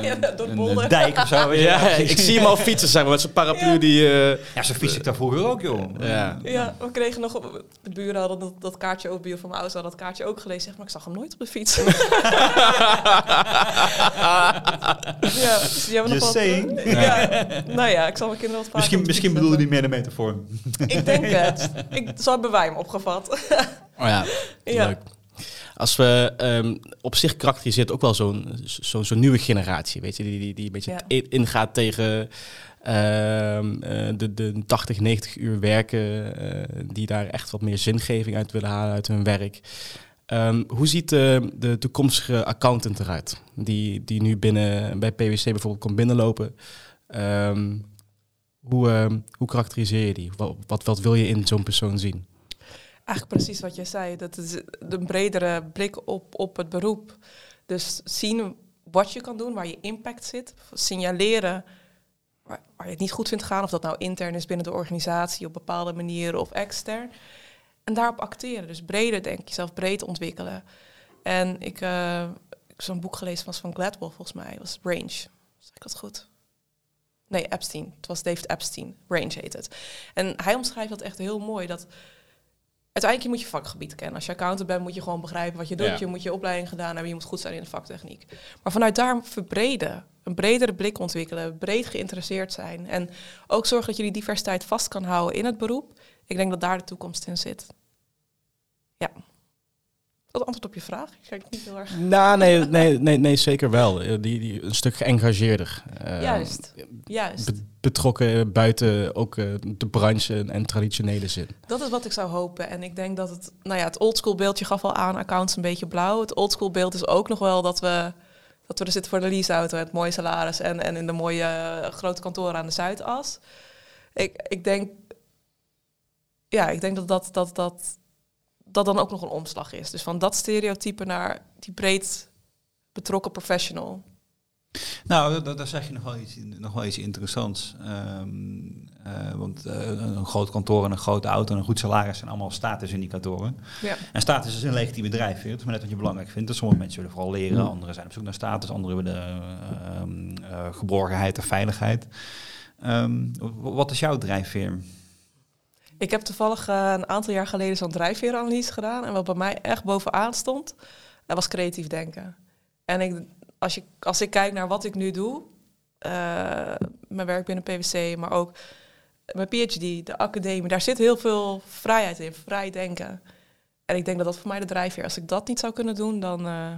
ja, een, een, dijk of zo. ja, ik zie hem al fietsen, zeg maar, met zijn paraplu. Die, uh, ja, zo fiets ik daar vroeger ook, joh. Ja, ja we kregen nog... Op, de buren hadden dat, dat kaartje ook, buur van mijn ouders hadden dat kaartje ook gelezen. Zeg maar ik zag hem nooit op de fiets. ja, dus die hebben nog wat... Ja. Nou ja, ik zal mijn kinderen wat Misschien, misschien bedoelde die meer de metafoor. ik denk Ik, zo hebben wij hem opgevat. oh ja, ja. leuk. Als we um, op zich karakteriseert ook wel zo'n zo'n zo nieuwe generatie, weet je, die, die, die een beetje ja. ingaat tegen uh, de, de 80, 90 uur werken, uh, die daar echt wat meer zingeving uit willen halen uit hun werk. Um, hoe ziet de, de toekomstige accountant eruit, die, die nu binnen bij PwC bijvoorbeeld komt binnenlopen? Um, hoe, uh, hoe karakteriseer je die? Wat, wat, wil je in zo'n persoon zien? Eigenlijk precies wat je zei. Dat is een bredere blik op, op het beroep. Dus zien wat je kan doen, waar je impact zit. Signaleren waar, je het niet goed vindt gaan. Of dat nou intern is binnen de organisatie op bepaalde manieren of extern. En daarop acteren. Dus breder denk jezelf breed ontwikkelen. En ik, ik heb zo'n boek gelezen was van Gladwell volgens mij. was Range. Zeg ik dat goed? Nee, Epstein. Het was David Epstein. Range heet het. En hij omschrijft dat echt heel mooi. Dat uiteindelijk moet je vakgebied kennen. Als je accountant bent, moet je gewoon begrijpen wat je doet. Ja. Je moet je opleiding gedaan hebben. Je moet goed zijn in de vaktechniek. Maar vanuit daar verbreden. Een bredere blik ontwikkelen. Breed geïnteresseerd zijn. En ook zorgen dat je die diversiteit vast kan houden in het beroep. Ik denk dat daar de toekomst in zit. Ja. Dat antwoord op je vraag. Ik kijk niet heel erg. Nou, nee, nee, nee, nee zeker wel. Eh, Die, die, een stuk geëngageerder. Eh, Juist. Juist. be- betrokken buiten ook eh, de branche en, en traditionele zin. Dat is wat ik zou hopen. En ik denk dat het, nou ja, het oldschool beeld, je gaf al aan, accounts een beetje blauw. Het oldschool beeld is ook nog wel dat we, dat we er zitten voor de leaseauto, het mooie salaris en, en in de mooie grote kantoren aan de Zuidas. Ik, ik denk, ja, ik denk dat dat, dat, dat dat dan ook nog een omslag is. Dus van dat stereotype naar die breed betrokken professional. Nou, daar, zeg je nog wel iets, nog wel iets interessants. Ehm, eh, want eh, een groot kantoor en een grote auto en een goed salaris zijn allemaal statusindicatoren. Ja. En status is een legitieme drijfveer. Het is maar net wat je belangrijk vindt. Dus sommige mensen willen vooral leren, Mm. anderen zijn op zoek naar status, anderen willen eh, geborgenheid of veiligheid. Ehm, wat is jouw drijfveer? Ik heb toevallig eh, een aantal jaar geleden zo'n drijfveeranalyse gedaan. En wat bij mij echt bovenaan stond, dat was creatief denken. En ik, als, als ik kijk naar wat ik nu doe, eh, mijn werk binnen PwC, maar ook mijn PhD, de academie, daar zit heel veel vrijheid in, vrij denken. En ik denk dat dat voor mij de drijfveer. Als ik dat niet zou kunnen doen, dan. eh,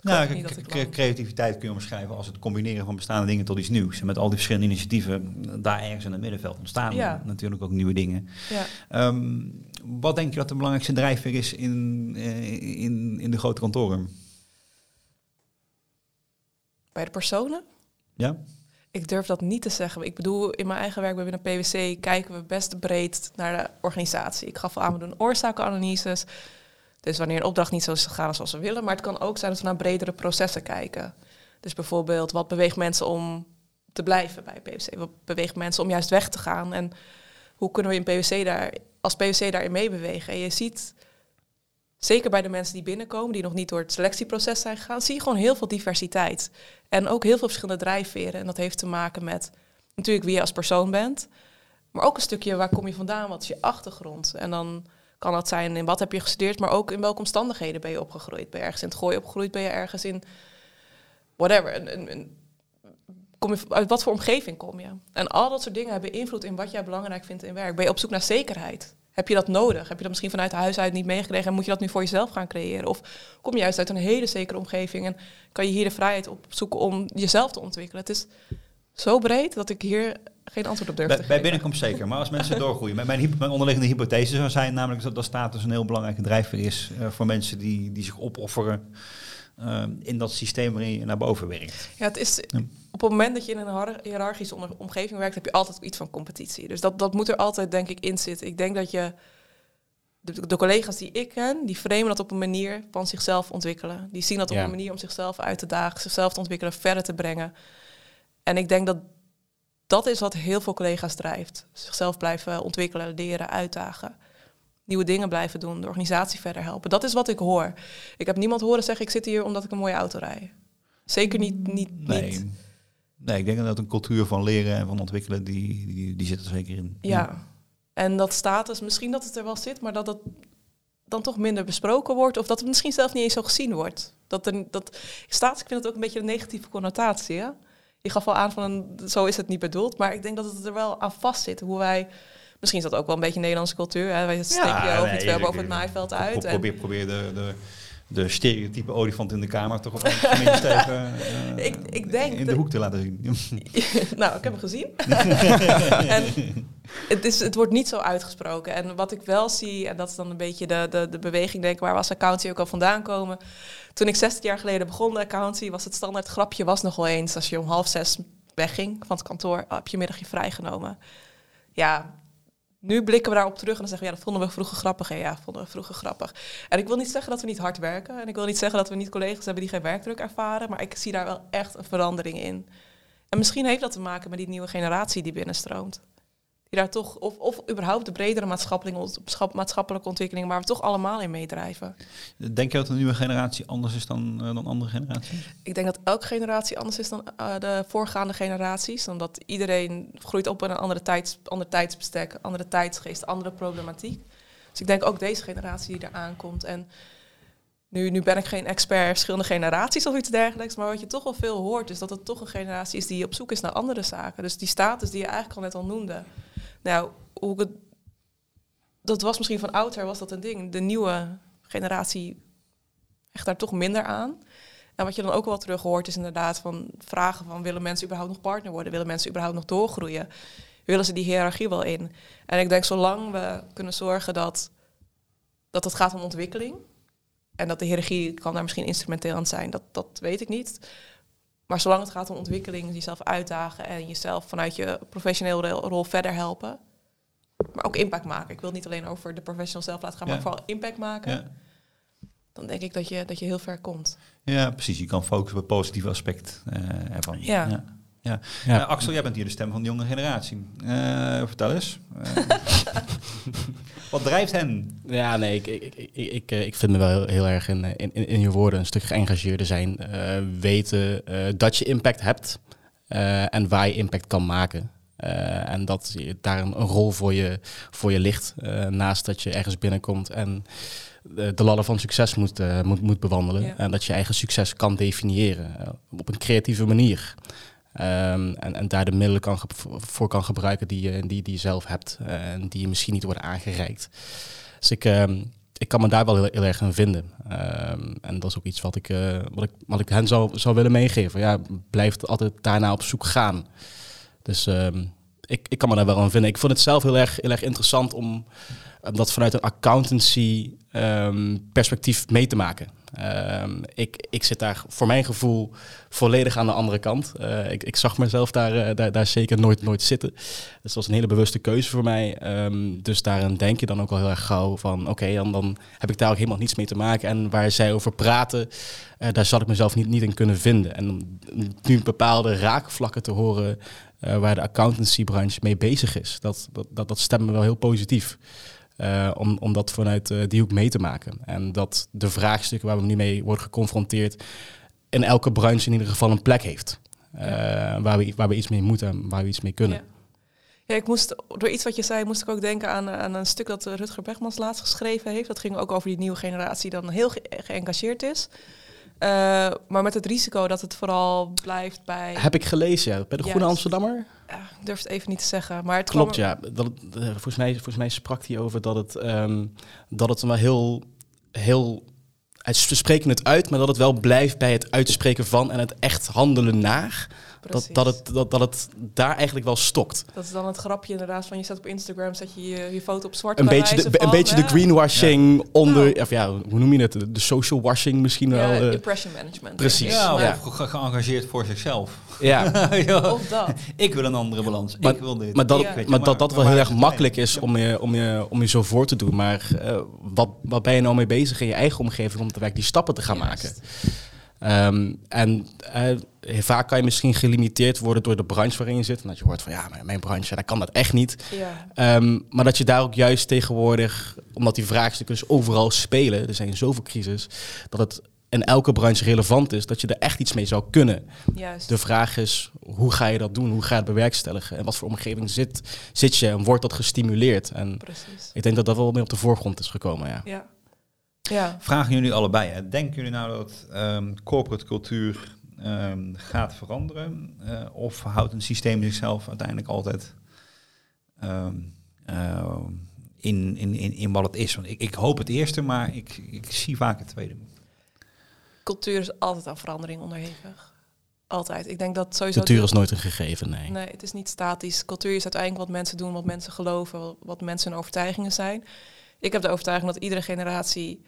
Nou, ik dat creativiteit kun je omschrijven als het combineren van bestaande dingen tot iets nieuws. En met al die verschillende initiatieven, daar ergens in het middenveld ontstaan Ja. natuurlijk ook nieuwe dingen. ja. Ehm, wat denk je dat de belangrijkste drijfveer is in, eh, in, in de grote kantoren? Bij de personen? Ja? Ik durf dat niet te zeggen. Ik bedoel, in mijn eigen werk bij binnen PwC kijken we best breed naar de organisatie. Ik gaf al aan, we doen oorzakenanalyses. Dus wanneer een opdracht niet zo is gegaan zoals we willen. Maar het kan ook zijn dat we naar bredere processen kijken. Dus bijvoorbeeld, wat beweegt mensen om te blijven bij PwC? Wat beweegt mensen om juist weg te gaan? En hoe kunnen we in PwC daar, als PwC daarin meebewegen? En je ziet, zeker bij de mensen die binnenkomen, die nog niet door het selectieproces zijn gegaan, zie je gewoon heel veel diversiteit. En ook heel veel verschillende drijfveren. En dat heeft te maken met natuurlijk wie je als persoon bent. Maar ook een stukje waar kom je vandaan, wat is je achtergrond. En dan kan dat zijn in wat heb je gestudeerd, maar ook in welke omstandigheden ben je opgegroeid. Ben je ergens in het gooi opgegroeid, ben je ergens in whatever. Een, kom je, uit wat voor omgeving kom je? En al dat soort dingen hebben invloed in wat jij belangrijk vindt in werk. Ben je op zoek naar zekerheid? Heb je dat nodig? Heb je dat misschien vanuit huis uit niet meegekregen en moet je dat nu voor jezelf gaan creëren? Of kom je juist uit een hele zekere omgeving en kan je hier de vrijheid opzoeken om jezelf te ontwikkelen? Het is zo breed dat ik hier geen antwoord op durf Bij, te bij binnenkomst zeker, maar als mensen doorgroeien. Mijn, mijn, mijn onderliggende hypothese zou zijn namelijk dat, dat status een heel belangrijke drijfveer is eh, voor mensen die, die zich opofferen eh, in dat systeem waarin je naar boven werkt. Ja, het is, op het moment dat je in een hiërarchische onder- omgeving werkt, heb je altijd iets van competitie. Dus dat, dat moet er altijd, denk ik, in zitten. Ik denk dat je, de, de collega's die ik ken, die framen dat op een manier van zichzelf ontwikkelen. Die zien dat op Ja. een manier om zichzelf uit te dagen, zichzelf te ontwikkelen, verder te brengen. En ik denk dat dat is wat heel veel collega's drijft. Zichzelf blijven ontwikkelen, leren, uitdagen. Nieuwe dingen blijven doen, de organisatie verder helpen. Dat is wat ik hoor. Ik heb niemand horen zeggen, ik zit hier omdat ik een mooie auto rijd. Zeker niet, niet, niet. Nee. nee, ik denk dat een cultuur van leren en van ontwikkelen, die, die, die zit er zeker in. Ja. En dat status, misschien dat het er wel zit, maar dat het dan toch minder besproken wordt. Of dat het misschien zelf niet eens zo gezien wordt. Dat er, dat, status, ik vind het ook een beetje een negatieve connotatie. Hè? Je gaf al aan van, zo is het niet bedoeld. Maar ik denk dat het er wel aan vast zit. Hoe wij, misschien is dat ook wel een beetje Nederlandse cultuur. Hè? Wij steken je nee, hoofd niet ver ik- boven het maaiveld uit. En, Probeer, probeer de, de, de stereotype olifant in de kamer toch op een even eh, Ik- ik denk in de dat- hoek te laten zien. nou, ik heb hem gezien. en het, is, het wordt niet zo uitgesproken. En wat ik wel zie, en dat is dan een beetje de, de, de beweging, denk ik, waar we als accountie ook al vandaan komen. Toen ik 16 jaar geleden begon de accountie, was het standaard grapje was nog wel eens als je om half zes wegging van het kantoor, heb je middagje vrijgenomen. Ja, nu blikken we daarop terug en dan zeggen we, ja, dat vonden we vroeger grappig. En ja, vonden we vroeger grappig. En ik wil niet zeggen dat we niet hard werken. En ik wil niet zeggen dat we niet collega's hebben die geen werkdruk ervaren. Maar ik zie daar wel echt een verandering in. En misschien heeft dat te maken met die nieuwe generatie die binnenstroomt. Die daar toch, of, of überhaupt de bredere maatschappelijke, maatschappelijke ontwikkeling, waar we toch allemaal in meedrijven. Denk je dat de nieuwe generatie anders is dan, eh, dan andere generaties? Ik denk dat elke generatie anders is dan eh, de voorgaande generaties. Omdat iedereen groeit op in een andere tijds, ander tijdsbestek, andere tijdsgeest, andere problematiek. Dus ik denk ook deze generatie die eraan komt. En nu, nu ben ik geen expert verschillende generaties of iets dergelijks. Maar wat je toch wel veel hoort, is dat het toch een generatie is die op zoek is naar andere zaken. Dus die status die je eigenlijk al net al noemde. Nou, hoe het, dat was misschien van ouder was dat een ding. De nieuwe generatie echt daar toch minder aan. En wat je dan ook wel terug hoort is inderdaad van vragen van willen mensen überhaupt nog partner worden? Willen mensen überhaupt nog doorgroeien? Willen ze die hiërarchie wel in? En ik denk zolang we kunnen zorgen dat, dat het gaat om ontwikkeling. En dat de hiërarchie kan daar misschien instrumenteel aan zijn, dat, dat weet ik niet. Maar zolang het gaat om ontwikkeling, jezelf uitdagen en jezelf vanuit je professionele rol verder helpen. Maar ook impact maken. Ik wil het niet alleen over de professional zelf laten gaan, Ja. maar vooral impact maken. Ja. Dan denk ik dat je, dat je heel ver komt. ja, precies. Je kan focussen op het positieve aspect eh, ervan. Ja. ja. Ja. Ja. Eh, Axel, jij bent hier de stem van de jonge generatie. Eh, vertel eens. Eh, wat drijft hen? Ja, nee, ik, ik, ik, ik, ik, vind me wel heel, heel erg in, in, in, je woorden een stuk geëngageerder zijn. eh, weten eh, dat je impact hebt eh, en waar je impact kan maken. Eh, en dat je daar een, een rol voor je, voor je ligt. eh, naast dat je ergens binnenkomt en de ladder van succes moet, moet, moet bewandelen. Ja. En dat je eigen succes kan definiëren op een creatieve manier. Ehm, en, en daar de middelen kan voor kan gebruiken die je, die, die je zelf hebt. eh, en die je misschien niet worden aangereikt. Dus ik, ehm, ik kan me daar wel heel, erg in vinden. Ehm, en dat is ook iets wat ik, eh, wat ik, wat ik hen zou, zou willen meegeven. Ja, blijf altijd daarna op zoek gaan. Dus ik, ik kan me daar wel aan vinden. Ik vond het zelf heel erg, heel erg interessant om dat vanuit een accountancy ehm, perspectief mee te maken. Ehm, ik, ik zit daar voor mijn gevoel volledig aan de andere kant. Eh, ik, ik zag mezelf daar, eh, daar, daar zeker nooit, nooit zitten. Dus dat was een hele bewuste keuze voor mij. Ehm, dus daarin denk je dan ook al heel erg gauw van... oké, dan, dan heb ik daar ook helemaal niets mee te maken. En waar zij over praten, eh, daar zal ik mezelf niet, niet in kunnen vinden. En om nu bepaalde raakvlakken te horen... waar de accountancybranche mee bezig is, dat, dat, dat, dat stemt me wel heel positief. Eh, om, om dat vanuit eh, die hoek mee te maken. En dat de vraagstukken waar we nu mee worden geconfronteerd... in elke branche in ieder geval een plek heeft. Eh, waar, we, waar we iets mee moeten en waar we iets mee kunnen. Ja. Ja, ik moest, door iets wat je zei, moest ik ook denken aan, aan een stuk dat Rutger Bregmans laatst geschreven heeft. Dat ging ook over die nieuwe generatie die dan heel ge geëngageerd is. Eh, maar met het risico dat het vooral blijft bij... Heb ik gelezen, ja. Bij de Groene Juist. Amsterdammer? Ja, ik durf het even niet te zeggen. Maar het Klopt, kwam- ja. Dat eh, volgens, mij, volgens mij sprak hij over dat het, ehm, dat het wel heel, heel... Hij spreken het uit, maar dat het wel blijft bij het uitspreken van en het echt handelen naar. Dat, dat, het, dat, dat het daar eigenlijk wel stokt. Dat is dan het grapje inderdaad van je zet op Instagram, zet je je, je foto op zwart. Een beetje, de, een beetje de greenwashing onder, Nou. of ja, hoe noem je het? De, social washing misschien Ja, wel. eh, impression management. precies. Ja, of Ja. ge- geëngageerd voor zichzelf. ja. Ja. Of dat. Ik wil een andere balans. Maar- ik wil dit. Maar dat, Ja. Weet je, maar dat, dat wel heel erg makkelijk is om je, om, je, om je zo voor te doen. Maar eh, wat, wat ben je nou mee bezig in je eigen omgeving om te werk die stappen te gaan Juist. maken? Ehm, en eh, vaak kan je misschien gelimiteerd worden door de branche waarin je zit. En dat je hoort van ja, maar mijn branche, daar kan dat echt niet. Ja. Ehm, maar dat je daar ook juist tegenwoordig, omdat die vraagstukken dus overal spelen, er zijn zoveel crisis, dat het in elke branche relevant is, dat je er echt iets mee zou kunnen. Juist. De vraag is, hoe ga je dat doen? Hoe ga je het bewerkstelligen? En wat voor omgeving zit, zit je en wordt dat gestimuleerd? En Precies. ik denk dat dat wel meer op de voorgrond is gekomen, ja. Ja. Ja. Vragen jullie allebei. Hè? Denken jullie nou dat ehm, corporate cultuur gaat veranderen? Eh, of houdt een systeem zichzelf uiteindelijk altijd ehm, eh, in, in, in, in wat het is? Want ik, ik hoop het eerste, maar ik, ik zie vaak het tweede. Cultuur is altijd aan verandering onderhevig. Altijd. Ik denk dat sowieso... Cultuur is nooit een gegeven, nee. Nee, het is niet statisch. Cultuur is uiteindelijk wat mensen doen, wat mensen geloven, wat mensen hun overtuigingen zijn. Ik heb de overtuiging dat iedere generatie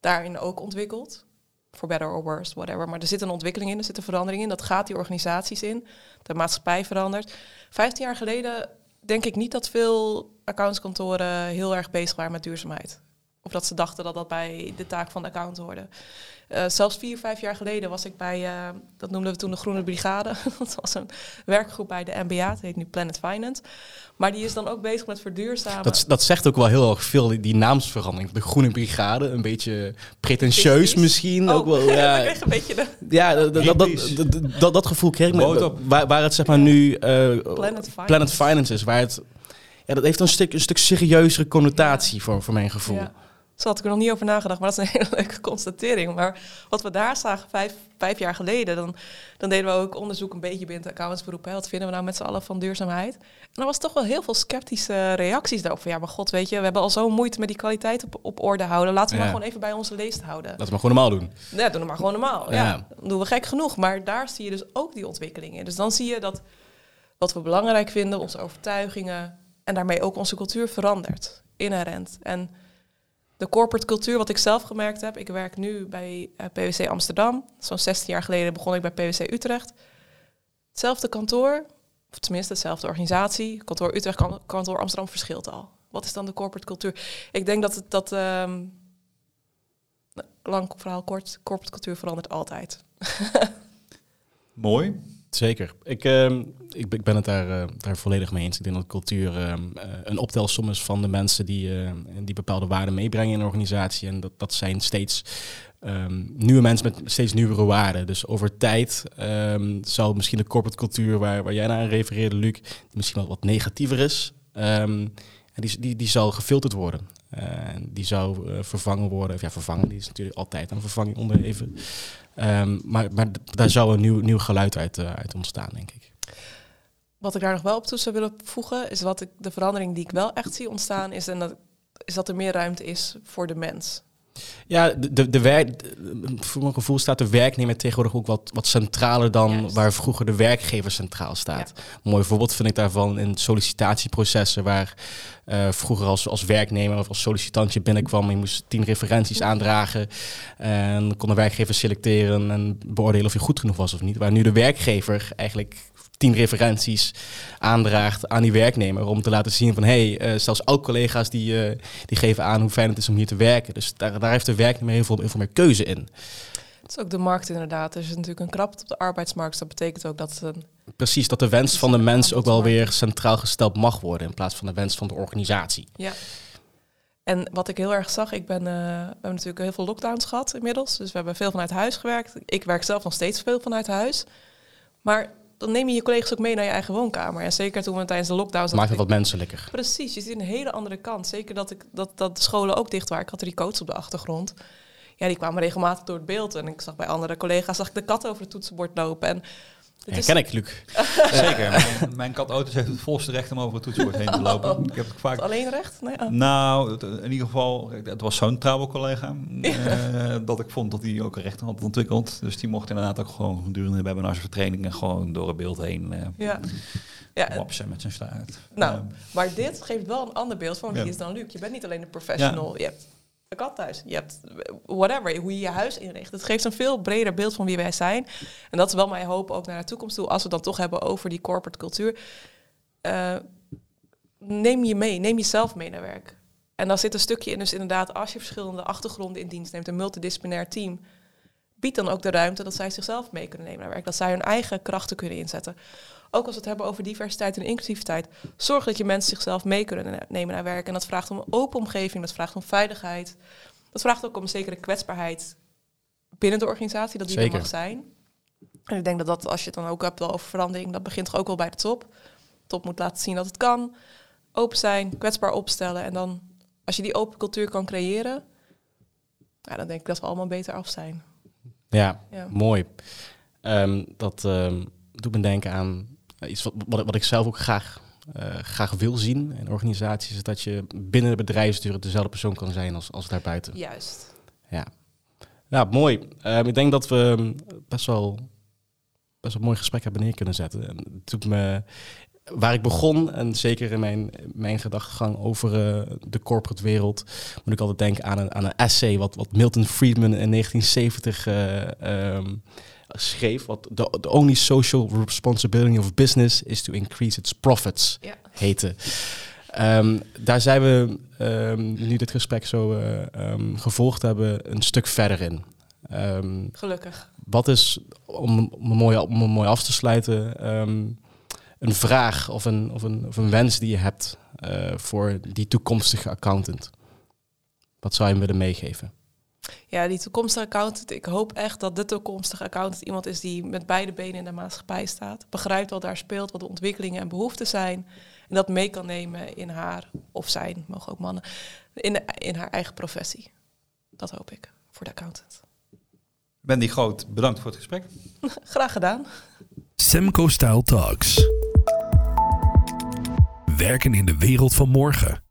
daarin ook ontwikkelt. For better or worse, whatever. Maar er zit een ontwikkeling in, er zit een verandering in. Dat gaat die organisaties in. De maatschappij verandert. Vijftien jaar geleden denk ik niet dat veel accountskantoren heel erg bezig waren met duurzaamheid. Of dat ze dachten dat dat bij de taak van de account hoorde. Eh, zelfs vier, vijf jaar geleden was ik bij, eh, dat noemden we toen de Groene Brigade. dat was een werkgroep bij de MBA, het heet nu Planet Finance. Maar die is dan ook bezig met verduurzamen. Dat, dat zegt ook wel heel erg veel, die, die naamsverandering. De Groene Brigade, een beetje pretentieus misschien. Oh, Ook wel, ik ja, kreeg een beetje de ja dat, dat, dat, Greenpeace. dat, dat, dat gevoel kreeg ik. Me-. Waar, waar het zeg maar nu eh, Planet Finance. Planet Finance is, waar het ja, dat heeft een stuk, een stuk serieuzere connotatie voor, voor mijn gevoel. Ja. Zo had ik er nog niet over nagedacht, maar dat is een hele leuke constatering. Maar wat we daar zagen vijf, vijf jaar geleden, dan, dan deden we ook onderzoek een beetje binnen het accountantsberoep. Hè. Wat vinden we nou met z'n allen van duurzaamheid? En er was toch wel heel veel sceptische reacties daarop. Van ja, maar god, weet je, we hebben al zo moeite met die kwaliteit op, op orde houden. Laten we Ja. maar gewoon even bij onze leest houden. Laten we maar gewoon normaal doen. Ja, doen we maar gewoon normaal. Ja. Ja. Dan doen we gek genoeg. Maar daar zie je dus ook die ontwikkeling in. Dus dan zie je dat wat we belangrijk vinden, onze overtuigingen en daarmee ook onze cultuur verandert. Inherent. En de corporate cultuur, wat ik zelf gemerkt heb, ik werk nu bij eh, PwC Amsterdam. Zo'n 16 jaar geleden begon ik bij PwC Utrecht. Hetzelfde kantoor, of tenminste dezelfde organisatie. Kantoor Utrecht, kan- kantoor Amsterdam verschilt al. Wat is dan de corporate cultuur? Ik denk dat het dat. ehm, lang verhaal kort, corporate cultuur verandert altijd. Mooi. Zeker. Ik, ehm, ik, ik ben het daar, eh, daar volledig mee eens. Ik denk dat cultuur ehm, eh, een optelsom is van de mensen die, eh, die bepaalde waarden meebrengen in een organisatie. En dat, dat zijn steeds ehm, nieuwe mensen met steeds nieuwere waarden. Dus over tijd ehm, zal misschien de corporate cultuur waar, waar jij naar refereerde, Luc, misschien wel wat negatiever is, en die, die, die zal gefilterd worden. Eh, en die zou eh, vervangen worden. Of ja, vervangen, die is natuurlijk altijd aan vervanging onderhevig. Ehm, maar, maar daar zou een nieuw, nieuw geluid uit, eh, uit ontstaan, denk ik. Wat ik daar nog wel op toe zou willen voegen, is wat ik, de verandering die ik wel echt zie ontstaan, is, en dat, is dat er meer ruimte is voor de mens. Ja, de, de, werk, voor mijn gevoel staat de werknemer tegenwoordig ook wat, wat centraler dan Juist. waar vroeger de werkgever centraal staat. Een mooi voorbeeld vind ik daarvan in sollicitatieprocessen, waar eh, vroeger als, als werknemer of als sollicitant binnenkwam, je moest tien referenties aandragen en dan kon de werkgever selecteren en beoordelen of je goed genoeg was of niet. Waar nu de werkgever eigenlijk tien referenties aandraagt aan die werknemer om te laten zien van hé, hey, eh, zelfs oud-collega's die, eh, die geven aan hoe fijn het is om hier te werken. Dus daar, daar heeft de werknemer heel veel, heel veel meer keuze in. Het is ook de markt inderdaad. Er is natuurlijk een krapte op de arbeidsmarkt. Dat betekent ook dat het een Precies, dat de wens van de mens ook wel weer centraal gesteld mag worden in plaats van de wens van de organisatie. Ja. En wat ik heel erg zag, ik ben, eh, we hebben natuurlijk heel veel lockdowns gehad inmiddels. Dus we hebben veel vanuit huis gewerkt. Ik werk zelf nog steeds veel vanuit huis. Maar dan neem je je collega's ook mee naar je eigen woonkamer. En zeker toen we tijdens de lockdowns... Maakt het wat menselijker. Precies, je ziet een hele andere kant. Zeker dat, ik, dat, dat de scholen ook dicht waren. Ik had drie coaches op de achtergrond. Ja, die kwamen regelmatig door het beeld. En ik zag bij andere collega's zag ik de kat over het toetsenbord lopen. En het is- ik, Luc. Zeker. Mijn, mijn kat Otis heeft het volste recht om over het toetsenbord heen te lopen. Ik heb het vaak... alleen recht? Nee, ah. Nou, het- in ieder geval, het was zo'n trouwe collega. eh, dat ik vond dat hij ook een recht had ontwikkeld. Dus die mocht inderdaad ook gewoon gedurende de webinars of trainingen gewoon door het beeld heen eh Ja. Ja, wapsen met zijn staart. Nou, maar dit geeft wel een ander beeld van wie Ja. is dan Luc. Je bent niet alleen een professional. Je hebt een kat thuis. Je hebt whatever, hoe je je huis inricht. Het geeft een veel breder beeld van wie wij zijn. En dat is wel mijn hoop ook naar de toekomst toe. Als we het dan toch hebben over die corporate cultuur. Eh, neem je mee. Neem jezelf mee naar werk. En dan zit een stukje in, dus inderdaad, als je verschillende achtergronden in dienst neemt, een multidisciplinair team, biedt dan ook de ruimte dat zij zichzelf mee kunnen nemen naar werk. Dat zij hun eigen krachten kunnen inzetten. Ook als we het hebben over diversiteit en inclusiviteit, zorg dat je mensen zichzelf mee kunnen ne- nemen naar werk. En dat vraagt om een open omgeving, dat vraagt om veiligheid. Dat vraagt ook om een zekere kwetsbaarheid binnen de organisatie, dat die Zeker. er mag zijn. En ik denk dat dat, als je het dan ook hebt wel over verandering, dat begint toch ook wel bij de top. De top moet laten zien dat het kan. Open zijn, kwetsbaar opstellen. En dan, als je die open cultuur kan creëren, ja, dan denk ik dat we allemaal beter af zijn. Ja, Ja. mooi. Ehm, dat ehm, doet me denken aan iets wat, wat, wat ik zelf ook graag, eh, graag wil zien in organisaties. Is dat je binnen de bedrijfsdeur dezelfde persoon kan zijn als, als daarbuiten. Juist. Ja, ja mooi. Ehm, ik denk dat we best wel, best wel een mooi gesprek hebben neer kunnen zetten. En het doet me, waar ik begon, en zeker in mijn, mijn gedachtegang over eh, de corporate wereld, moet ik altijd denken aan een, aan een essay wat, wat Milton Friedman in 1970 eh, ehm, schreef. Wat the, the only social responsibility of business is to increase its profits Ja. heette. Ehm, daar zijn we ehm, nu dit gesprek zo eh, ehm, gevolgd hebben een stuk verder in. Gelukkig. wat is, om, om, mooi, om mooi af te sluiten, een vraag of een, of, een, of een wens die je hebt eh, voor die toekomstige accountant? Wat zou je hem willen meegeven? Ja, die toekomstige accountant. Ik hoop echt dat de toekomstige accountant iemand is die met beide benen in de maatschappij staat. Begrijpt wat daar speelt, wat de ontwikkelingen en behoeften zijn. En dat mee kan nemen in haar, of zijn, mogen ook mannen, in, in haar eigen professie. Dat hoop ik voor de accountant. Wendy Groot, bedankt voor het gesprek. Graag gedaan. Semco Style Talks. Werken in de wereld van morgen.